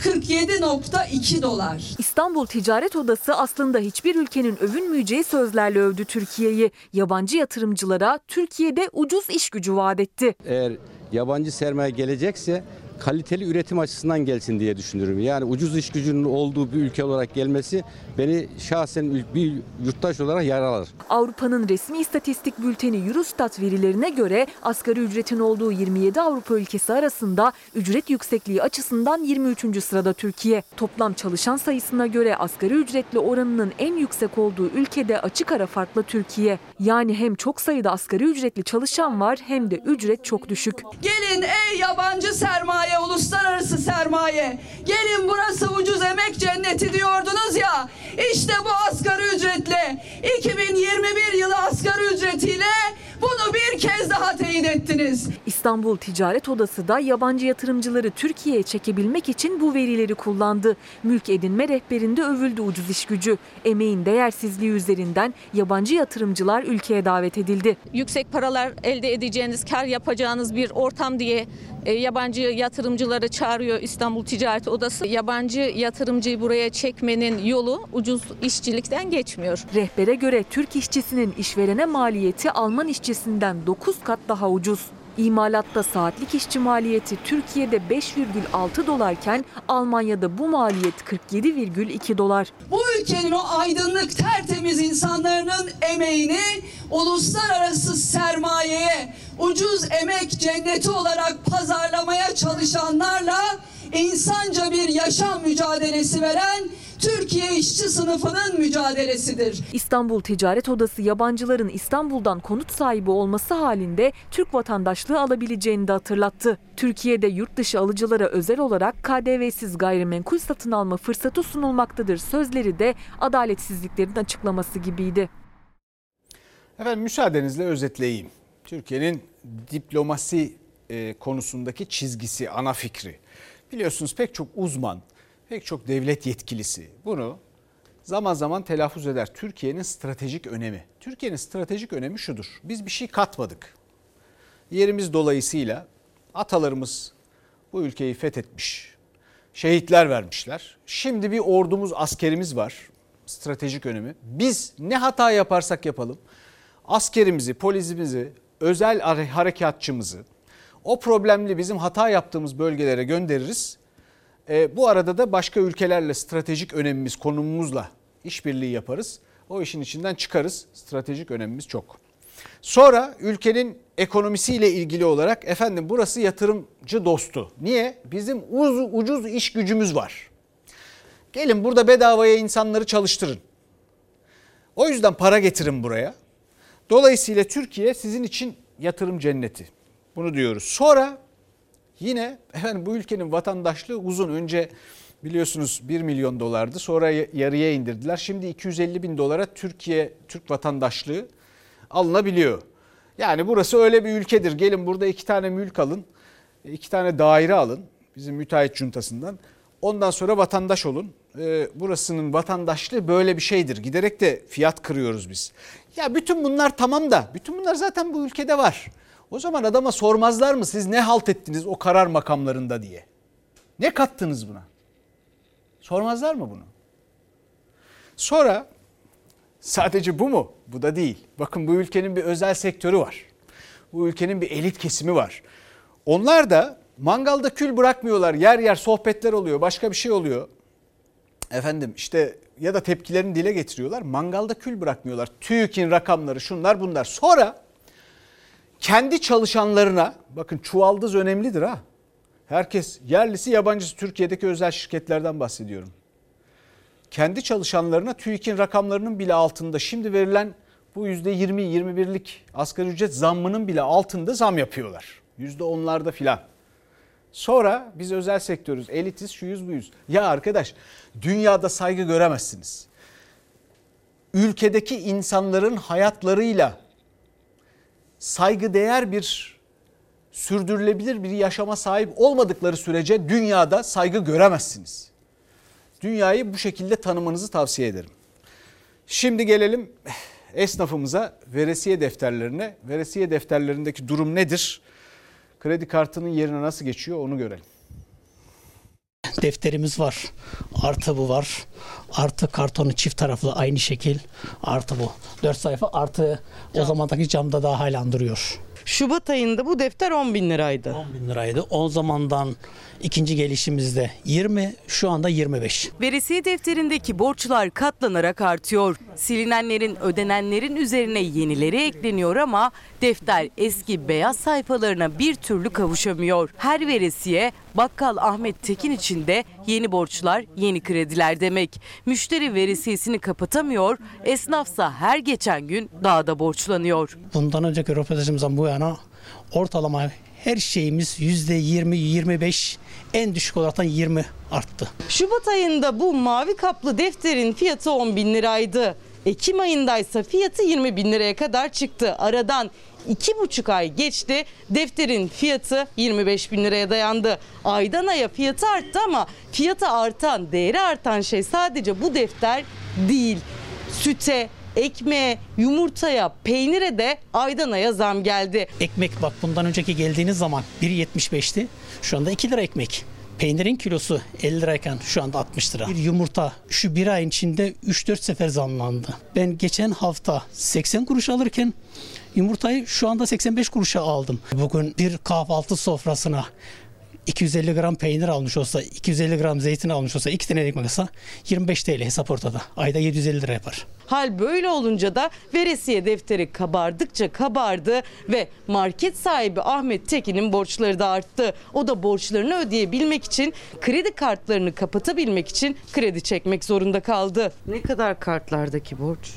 47.2 dolar. İstanbul Ticaret Odası aslında hiçbir ülkenin övünmeyeceği sözlerle övdü Türkiye'yi. Yabancı yatırımcılara Türkiye'de ucuz iş gücü vaat etti. Eğer yabancı sermaye gelecekse kaliteli üretim açısından gelsin diye düşünüyorum. Yani ucuz iş gücünün olduğu bir ülke olarak gelmesi beni şahsen bir yurttaş olarak yaralar. Avrupa'nın resmi istatistik bülteni Eurostat verilerine göre asgari ücretin olduğu 27 Avrupa ülkesi arasında ücret yüksekliği açısından 23. sırada Türkiye. Toplam çalışan sayısına göre asgari ücretli oranının en yüksek olduğu ülkede açık ara farklı Türkiye. Yani hem çok sayıda asgari ücretli çalışan var hem de ücret çok düşük. Gelin ey yabancı sermaye, uluslararası sermaye. Gelin burası ucuz emek cenneti diyordunuz ya. İşte bu asgari ücretle 2021 yılı asgari ücretiyle bunu bir kez daha teyit ettiniz. İstanbul Ticaret Odası da yabancı yatırımcıları Türkiye'ye çekebilmek için bu verileri kullandı. Mülk edinme rehberinde övüldü ucuz iş gücü. Emeğin değersizliği üzerinden yabancı yatırımcılar ülkeye davet edildi. Yüksek paralar elde edeceğiniz, kar yapacağınız bir ortam diye e, yabancı yatırımcıları çağırıyor İstanbul Ticaret Odası. Yabancı yatırımcıyı buraya çekmenin yolu ucuz işçilikten geçmiyor. Rehbere göre Türk işçisinin işverene maliyeti Alman işçisinden 9 kat daha ucuz. İmalatta saatlik işçi maliyeti Türkiye'de 5,6 dolarken Almanya'da bu maliyet 47,2 dolar. Bu ülkenin o aydınlık tertemiz insanların emeğini uluslararası sermayeye ucuz emek cenneti olarak pazarlamaya çalışanlarla insanca bir yaşam mücadelesi veren Türkiye işçi sınıfının mücadelesidir. İstanbul Ticaret Odası yabancıların İstanbul'dan konut sahibi olması halinde Türk vatandaşlığı alabileceğini de hatırlattı. Türkiye'de yurt dışı alıcılara özel olarak KDV'siz gayrimenkul satın alma fırsatı sunulmaktadır sözleri de adaletsizliklerin açıklaması gibiydi. Efendim müsaadenizle özetleyeyim. Türkiye'nin diplomasi e, konusundaki çizgisi, ana fikri. Biliyorsunuz pek çok uzman, pek çok devlet yetkilisi bunu zaman zaman telaffuz eder. Türkiye'nin stratejik önemi. Türkiye'nin stratejik önemi şudur. Biz bir şey katmadık. Yerimiz dolayısıyla atalarımız bu ülkeyi fethetmiş. Şehitler vermişler. Şimdi bir ordumuz, askerimiz var. Stratejik önemi. Biz ne hata yaparsak yapalım askerimizi, polisimizi, özel harekatçımızı o problemli bizim hata yaptığımız bölgelere göndeririz. E, bu arada da başka ülkelerle stratejik önemimiz, konumumuzla işbirliği yaparız. O işin içinden çıkarız. Stratejik önemimiz çok. Sonra ülkenin ekonomisiyle ilgili olarak efendim burası yatırımcı dostu. Niye? Bizim uz, ucuz iş gücümüz var. Gelin burada bedavaya insanları çalıştırın. O yüzden para getirin buraya. Dolayısıyla Türkiye sizin için yatırım cenneti. Bunu diyoruz. Sonra yine efendim bu ülkenin vatandaşlığı uzun önce biliyorsunuz 1 milyon dolardı. Sonra yarıya indirdiler. Şimdi 250 bin dolara Türkiye Türk vatandaşlığı alınabiliyor. Yani burası öyle bir ülkedir. Gelin burada iki tane mülk alın. iki tane daire alın. Bizim müteahhit cuntasından. Ondan sonra vatandaş olun. Burasının vatandaşlığı böyle bir şeydir. Giderek de fiyat kırıyoruz biz. Ya bütün bunlar tamam da bütün bunlar zaten bu ülkede var. O zaman adama sormazlar mı siz ne halt ettiniz o karar makamlarında diye. Ne kattınız buna? Sormazlar mı bunu? Sonra sadece bu mu? Bu da değil. Bakın bu ülkenin bir özel sektörü var. Bu ülkenin bir elit kesimi var. Onlar da mangalda kül bırakmıyorlar. Yer yer sohbetler oluyor, başka bir şey oluyor. Efendim işte ya da tepkilerini dile getiriyorlar. Mangalda kül bırakmıyorlar. TÜİK'in rakamları şunlar bunlar. Sonra kendi çalışanlarına bakın çuvaldız önemlidir ha. Herkes yerlisi yabancısı Türkiye'deki özel şirketlerden bahsediyorum. Kendi çalışanlarına TÜİK'in rakamlarının bile altında şimdi verilen bu %20-21'lik asgari ücret zammının bile altında zam yapıyorlar. %10'larda filan. Sonra biz özel sektörüz, elitiz, şuyuz buyuz. Ya arkadaş dünyada saygı göremezsiniz. Ülkedeki insanların hayatlarıyla saygıdeğer bir sürdürülebilir bir yaşama sahip olmadıkları sürece dünyada saygı göremezsiniz. Dünyayı bu şekilde tanımanızı tavsiye ederim. Şimdi gelelim esnafımıza veresiye defterlerine. Veresiye defterlerindeki durum nedir? Kredi kartının yerine nasıl geçiyor onu görelim. Defterimiz var. Artı bu var. Artı kartonu çift taraflı aynı şekil. Artı bu. Dört sayfa artı o zamandaki camda daha hala duruyor. Şubat ayında bu defter 10 bin liraydı. 10 bin liraydı. O zamandan ikinci gelişimizde 20, şu anda 25. Veresiye defterindeki borçlar katlanarak artıyor. Silinenlerin, ödenenlerin üzerine yenileri ekleniyor ama defter eski beyaz sayfalarına bir türlü kavuşamıyor. Her veresiye bakkal Ahmet Tekin için de yeni borçlar, yeni krediler demek. Müşteri veresiyesini kapatamıyor, esnafsa her geçen gün daha da borçlanıyor. Bundan önceki röportajımızdan bu yana ortalama her şeyimiz %20-25 en düşük olaraktan 20 arttı. Şubat ayında bu mavi kaplı defterin fiyatı 10 bin liraydı. Ekim ayındaysa fiyatı 20 bin liraya kadar çıktı. Aradan iki buçuk ay geçti. Defterin fiyatı 25 bin liraya dayandı. Aydan aya fiyatı arttı ama fiyatı artan, değeri artan şey sadece bu defter değil. Süte, ekmeğe, yumurtaya, peynire de aydan aya zam geldi. Ekmek bak bundan önceki geldiğiniz zaman 1.75'ti. Şu anda 2 lira ekmek. Peynirin kilosu 50 lirayken şu anda 60 lira. Bir yumurta şu bir ayın içinde 3-4 sefer zamlandı. Ben geçen hafta 80 kuruş alırken yumurtayı şu anda 85 kuruşa aldım. Bugün bir kahvaltı sofrasına 250 gram peynir almış olsa, 250 gram zeytin almış olsa, 2 tane ekmek alsa 25 TL hesap ortada. Ayda 750 lira yapar. Hal böyle olunca da veresiye defteri kabardıkça kabardı ve market sahibi Ahmet Tekin'in borçları da arttı. O da borçlarını ödeyebilmek için kredi kartlarını kapatabilmek için kredi çekmek zorunda kaldı. Ne kadar kartlardaki borç?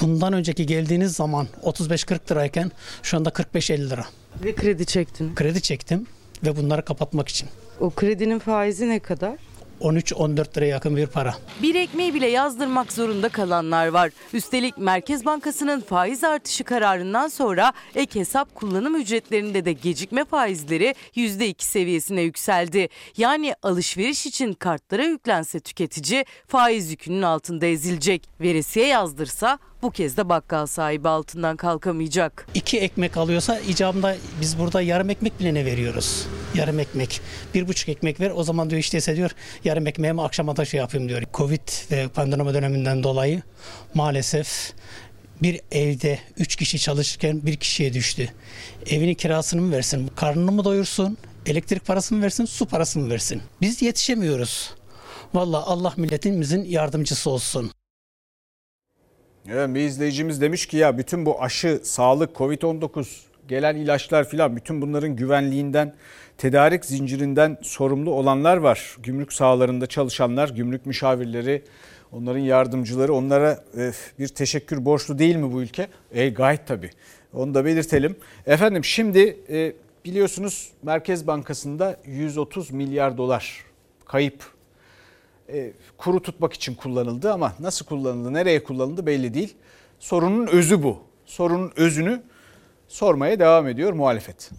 Bundan önceki geldiğiniz zaman 35-40 lirayken şu anda 45-50 lira. Ve kredi çektin. Kredi çektim ve bunları kapatmak için. O kredinin faizi ne kadar? 13-14 liraya yakın bir para. Bir ekmeği bile yazdırmak zorunda kalanlar var. Üstelik Merkez Bankası'nın faiz artışı kararından sonra ek hesap kullanım ücretlerinde de gecikme faizleri %2 seviyesine yükseldi. Yani alışveriş için kartlara yüklense tüketici faiz yükünün altında ezilecek. Veresiye yazdırsa bu kez de bakkal sahibi altından kalkamayacak. İki ekmek alıyorsa icabında biz burada yarım ekmek bile ne veriyoruz? Yarım ekmek. Bir buçuk ekmek ver o zaman diyor işte diyor yarım ekmeğimi akşama da şey yapayım diyor. Covid ve pandemi döneminden dolayı maalesef bir evde üç kişi çalışırken bir kişiye düştü. Evinin kirasını mı versin, karnını mı doyursun, elektrik parasını mı versin, su parasını mı versin? Biz yetişemiyoruz. Valla Allah milletimizin yardımcısı olsun. Evet, bir izleyicimiz demiş ki ya bütün bu aşı, sağlık, Covid-19, gelen ilaçlar filan bütün bunların güvenliğinden, tedarik zincirinden sorumlu olanlar var. Gümrük sahalarında çalışanlar, gümrük müşavirleri, onların yardımcıları onlara e, bir teşekkür borçlu değil mi bu ülke? E, gayet tabii. Onu da belirtelim. Efendim şimdi e, biliyorsunuz Merkez Bankası'nda 130 milyar dolar kayıp e, kuru tutmak için kullanıldı ama nasıl kullanıldı, nereye kullanıldı belli değil. Sorunun özü bu. Sorunun özünü sormaya devam ediyor muhalefet.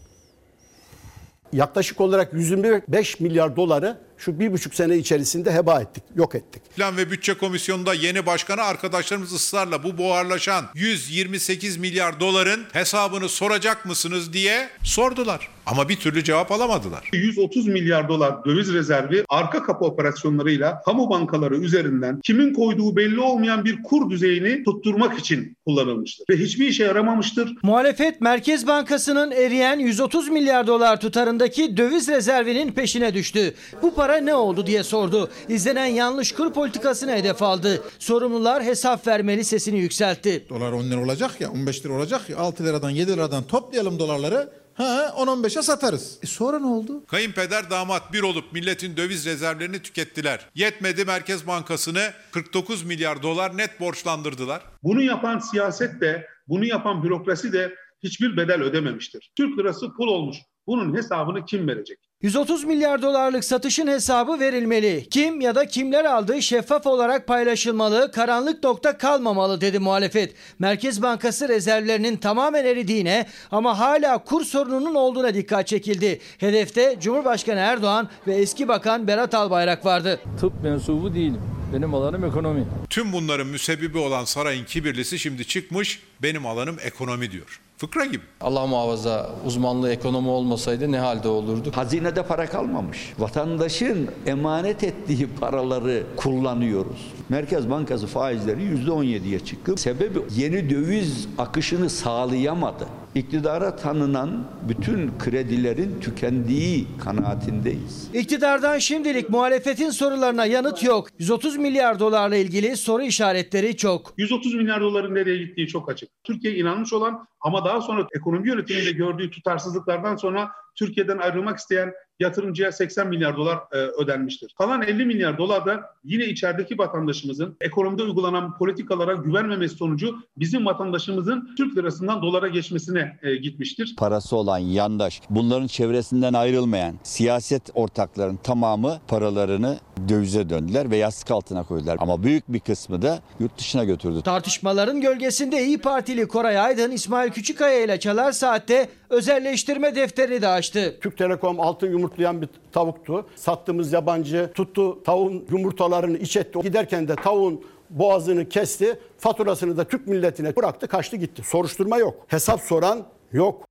Yaklaşık olarak 125 milyar doları şu bir buçuk sene içerisinde heba ettik, yok ettik. Plan ve Bütçe Komisyonu'nda yeni başkanı arkadaşlarımız ısrarla bu buharlaşan 128 milyar doların hesabını soracak mısınız diye sordular. Ama bir türlü cevap alamadılar. 130 milyar dolar döviz rezervi arka kapı operasyonlarıyla kamu bankaları üzerinden kimin koyduğu belli olmayan bir kur düzeyini tutturmak için kullanılmıştır. Ve hiçbir işe yaramamıştır. Muhalefet Merkez Bankası'nın eriyen 130 milyar dolar tutarındaki döviz rezervinin peşine düştü. Bu para ne oldu diye sordu. İzlenen yanlış kur politikasını hedef aldı. Sorumlular hesap vermeli sesini yükseltti. Dolar 10 lira olacak ya 15 lira olacak ya 6 liradan 7 liradan toplayalım dolarları. Ha 10-15'e satarız. E sonra ne oldu? Kayınpeder damat bir olup milletin döviz rezervlerini tükettiler. Yetmedi Merkez Bankası'nı 49 milyar dolar net borçlandırdılar. Bunu yapan siyaset de, bunu yapan bürokrasi de hiçbir bedel ödememiştir. Türk lirası pul olmuş. Bunun hesabını kim verecek? 130 milyar dolarlık satışın hesabı verilmeli. Kim ya da kimler aldığı şeffaf olarak paylaşılmalı, karanlık nokta kalmamalı dedi muhalefet. Merkez Bankası rezervlerinin tamamen eridiğine ama hala kur sorununun olduğuna dikkat çekildi. Hedefte Cumhurbaşkanı Erdoğan ve eski bakan Berat Albayrak vardı. Tıp mensubu değilim. Benim alanım ekonomi. Tüm bunların müsebbibi olan sarayın kibirlisi şimdi çıkmış benim alanım ekonomi diyor. Fıkra gibi. Allah muhafaza uzmanlığı ekonomi olmasaydı ne halde olurduk? Hazinede para kalmamış. Vatandaşın emanet ettiği paraları kullanıyoruz. Merkez Bankası faizleri %17'ye çıktı. Sebebi yeni döviz akışını sağlayamadı. İktidara tanınan bütün kredilerin tükendiği kanaatindeyiz. İktidardan şimdilik muhalefetin sorularına yanıt yok. 130 milyar dolarla ilgili soru işaretleri çok. 130 milyar doların nereye gittiği çok açık. Türkiye inanmış olan ama daha sonra ekonomi yönetiminde gördüğü tutarsızlıklardan sonra Türkiye'den ayrılmak isteyen yatırımcıya 80 milyar dolar e, ödenmiştir. Kalan 50 milyar dolar da yine içerideki vatandaşımızın ekonomide uygulanan politikalara güvenmemesi sonucu bizim vatandaşımızın Türk lirasından dolara geçmesine e, gitmiştir. Parası olan yandaş, bunların çevresinden ayrılmayan siyaset ortakların tamamı paralarını dövize döndüler ve yastık altına koydular. Ama büyük bir kısmı da yurt dışına götürdü. Tartışmaların gölgesinde İyi Partili Koray Aydın İsmail Küçükkaya ile Çalar Saat'te özelleştirme defterini de açtı. Türk Telekom altın yumurtlayan bir tavuktu. Sattığımız yabancı tuttu tavuğun yumurtalarını iç etti. Giderken de tavuğun boğazını kesti. Faturasını da Türk milletine bıraktı kaçtı gitti. Soruşturma yok. Hesap soran yok.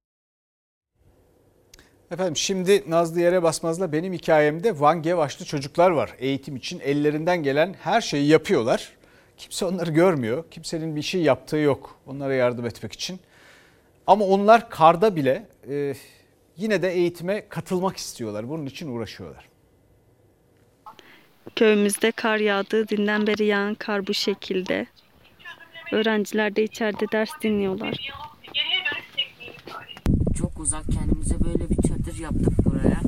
Efendim şimdi Nazlı Yere Basmaz'la benim hikayemde Van Gevaşlı çocuklar var. Eğitim için ellerinden gelen her şeyi yapıyorlar. Kimse onları görmüyor. Kimsenin bir şey yaptığı yok onlara yardım etmek için. Ama onlar karda bile e, yine de eğitime katılmak istiyorlar. Bunun için uğraşıyorlar. Köyümüzde kar yağdığı dinden beri yağan kar bu şekilde. Öğrenciler de içeride ders dinliyorlar. Çok uzak kendimize böyle bir çadır yaptık buraya.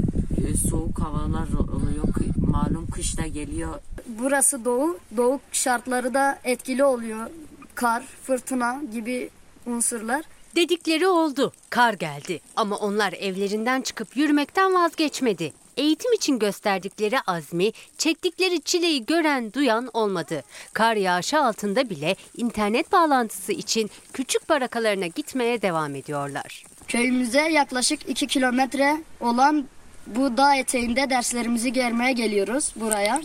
Ee, soğuk havalar oluyor. Malum kış da geliyor. Burası doğu. Doğu şartları da etkili oluyor. Kar, fırtına gibi unsurlar. Dedikleri oldu. Kar geldi ama onlar evlerinden çıkıp yürümekten vazgeçmedi. Eğitim için gösterdikleri azmi, çektikleri çileyi gören duyan olmadı. Kar yağışı altında bile internet bağlantısı için küçük barakalarına gitmeye devam ediyorlar. Köyümüze yaklaşık 2 kilometre olan bu dağ eteğinde derslerimizi görmeye geliyoruz buraya.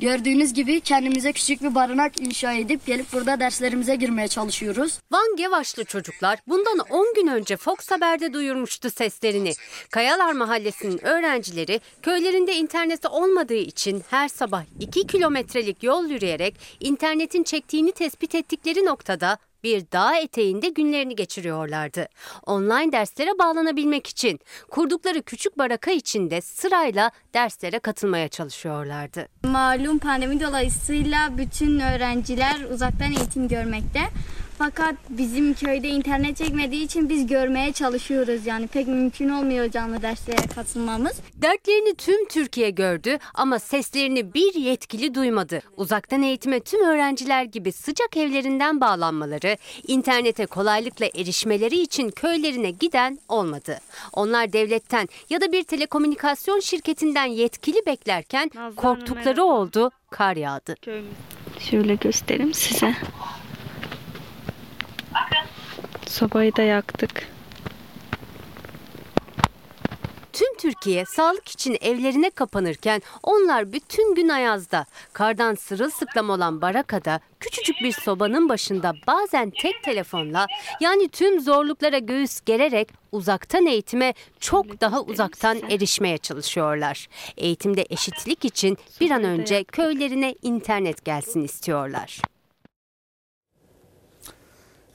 Gördüğünüz gibi kendimize küçük bir barınak inşa edip gelip burada derslerimize girmeye çalışıyoruz. Van Gevaşlı çocuklar bundan 10 gün önce Fox Haber'de duyurmuştu seslerini. Kayalar Mahallesi'nin öğrencileri köylerinde internet olmadığı için her sabah 2 kilometrelik yol yürüyerek internetin çektiğini tespit ettikleri noktada bir dağ eteğinde günlerini geçiriyorlardı. Online derslere bağlanabilmek için kurdukları küçük baraka içinde sırayla derslere katılmaya çalışıyorlardı. Malum pandemi dolayısıyla bütün öğrenciler uzaktan eğitim görmekte. Fakat bizim köyde internet çekmediği için biz görmeye çalışıyoruz. Yani pek mümkün olmuyor canlı derslere katılmamız. Dertlerini tüm Türkiye gördü ama seslerini bir yetkili duymadı. Uzaktan eğitime tüm öğrenciler gibi sıcak evlerinden bağlanmaları, internete kolaylıkla erişmeleri için köylerine giden olmadı. Onlar devletten ya da bir telekomünikasyon şirketinden yetkili beklerken korktukları oldu, kar yağdı. Şöyle göstereyim size. Sobayı da yaktık. Tüm Türkiye sağlık için evlerine kapanırken onlar bütün gün ayazda. Kardan sırılsıklam olan barakada küçücük bir sobanın başında bazen tek telefonla yani tüm zorluklara göğüs gererek uzaktan eğitime çok daha uzaktan erişmeye çalışıyorlar. Eğitimde eşitlik için bir an önce köylerine internet gelsin istiyorlar.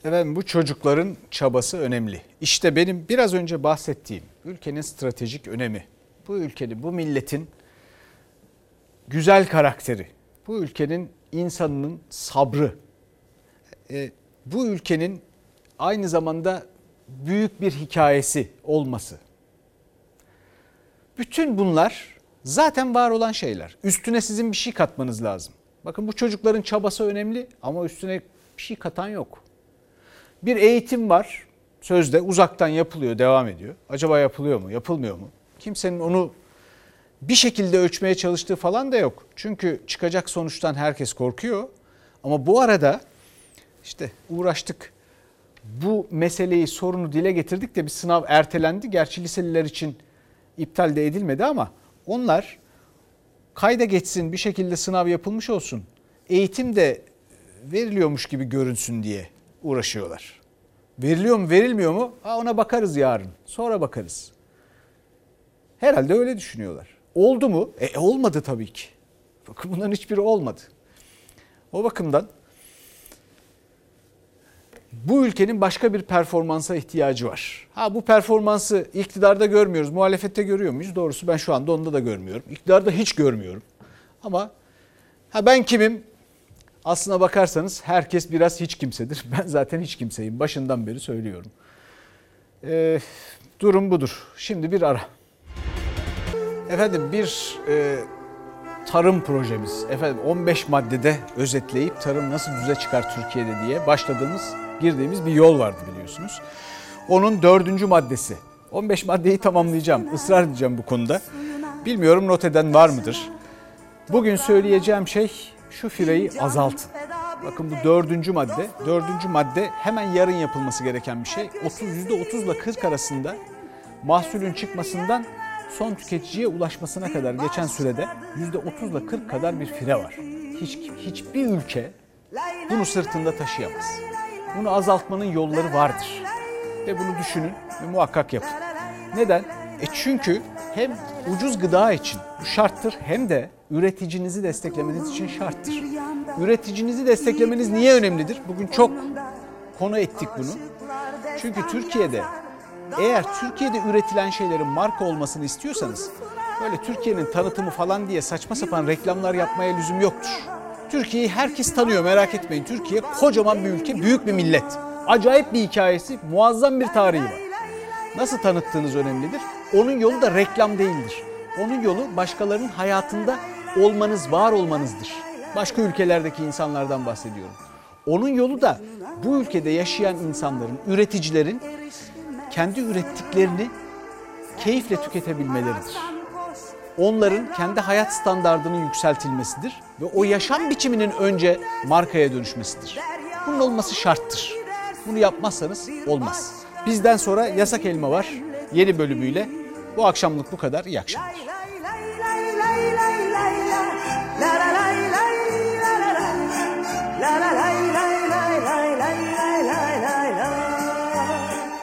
Efendim bu çocukların çabası önemli. İşte benim biraz önce bahsettiğim ülkenin stratejik önemi. Bu ülkenin, bu milletin güzel karakteri. Bu ülkenin insanının sabrı. E, bu ülkenin aynı zamanda büyük bir hikayesi olması. Bütün bunlar zaten var olan şeyler. Üstüne sizin bir şey katmanız lazım. Bakın bu çocukların çabası önemli ama üstüne bir şey katan yok. Bir eğitim var. Sözde uzaktan yapılıyor, devam ediyor. Acaba yapılıyor mu, yapılmıyor mu? Kimsenin onu bir şekilde ölçmeye çalıştığı falan da yok. Çünkü çıkacak sonuçtan herkes korkuyor. Ama bu arada işte uğraştık. Bu meseleyi, sorunu dile getirdik de bir sınav ertelendi. Gerçi liseliler için iptal de edilmedi ama onlar kayda geçsin, bir şekilde sınav yapılmış olsun. Eğitim de veriliyormuş gibi görünsün diye uğraşıyorlar. Veriliyor mu verilmiyor mu? Ha ona bakarız yarın. Sonra bakarız. Herhalde öyle düşünüyorlar. Oldu mu? E olmadı tabii ki. Bakın bunların hiçbiri olmadı. O bakımdan bu ülkenin başka bir performansa ihtiyacı var. Ha bu performansı iktidarda görmüyoruz, muhalefette görüyor muyuz? Doğrusu ben şu anda onda da görmüyorum. İktidarda hiç görmüyorum. Ama ha ben kimim? Aslına bakarsanız herkes biraz hiç kimsedir. Ben zaten hiç kimseyim. Başından beri söylüyorum. Ee, durum budur. Şimdi bir ara. Efendim bir e, tarım projemiz. Efendim 15 maddede özetleyip tarım nasıl düze çıkar Türkiye'de diye başladığımız, girdiğimiz bir yol vardı biliyorsunuz. Onun dördüncü maddesi. 15 maddeyi tamamlayacağım. Israr edeceğim bu konuda. Bilmiyorum not eden var mıdır? Bugün söyleyeceğim şey şu fireyi azaltın. Bakın bu dördüncü madde. Dördüncü madde hemen yarın yapılması gereken bir şey. 30, %30 ile 40 arasında mahsulün çıkmasından son tüketiciye ulaşmasına kadar geçen sürede %30 ile 40 kadar bir fire var. Hiç, hiçbir ülke bunu sırtında taşıyamaz. Bunu azaltmanın yolları vardır. Ve bunu düşünün ve muhakkak yapın. Neden? E çünkü hem ucuz gıda için şarttır hem de üreticinizi desteklemeniz için şarttır. Üreticinizi desteklemeniz niye önemlidir? Bugün çok konu ettik bunu. Çünkü Türkiye'de eğer Türkiye'de üretilen şeylerin marka olmasını istiyorsanız böyle Türkiye'nin tanıtımı falan diye saçma sapan reklamlar yapmaya lüzum yoktur. Türkiye'yi herkes tanıyor merak etmeyin. Türkiye kocaman bir ülke, büyük bir millet. Acayip bir hikayesi, muazzam bir tarihi var. Nasıl tanıttığınız önemlidir. Onun yolu da reklam değildir. Onun yolu başkalarının hayatında olmanız, var olmanızdır. Başka ülkelerdeki insanlardan bahsediyorum. Onun yolu da bu ülkede yaşayan insanların, üreticilerin kendi ürettiklerini keyifle tüketebilmeleridir. Onların kendi hayat standartının yükseltilmesidir ve o yaşam biçiminin önce markaya dönüşmesidir. Bunun olması şarttır. Bunu yapmazsanız olmaz. Bizden sonra Yasak Elma var yeni bölümüyle. Bu akşamlık bu kadar. İyi akşamlar.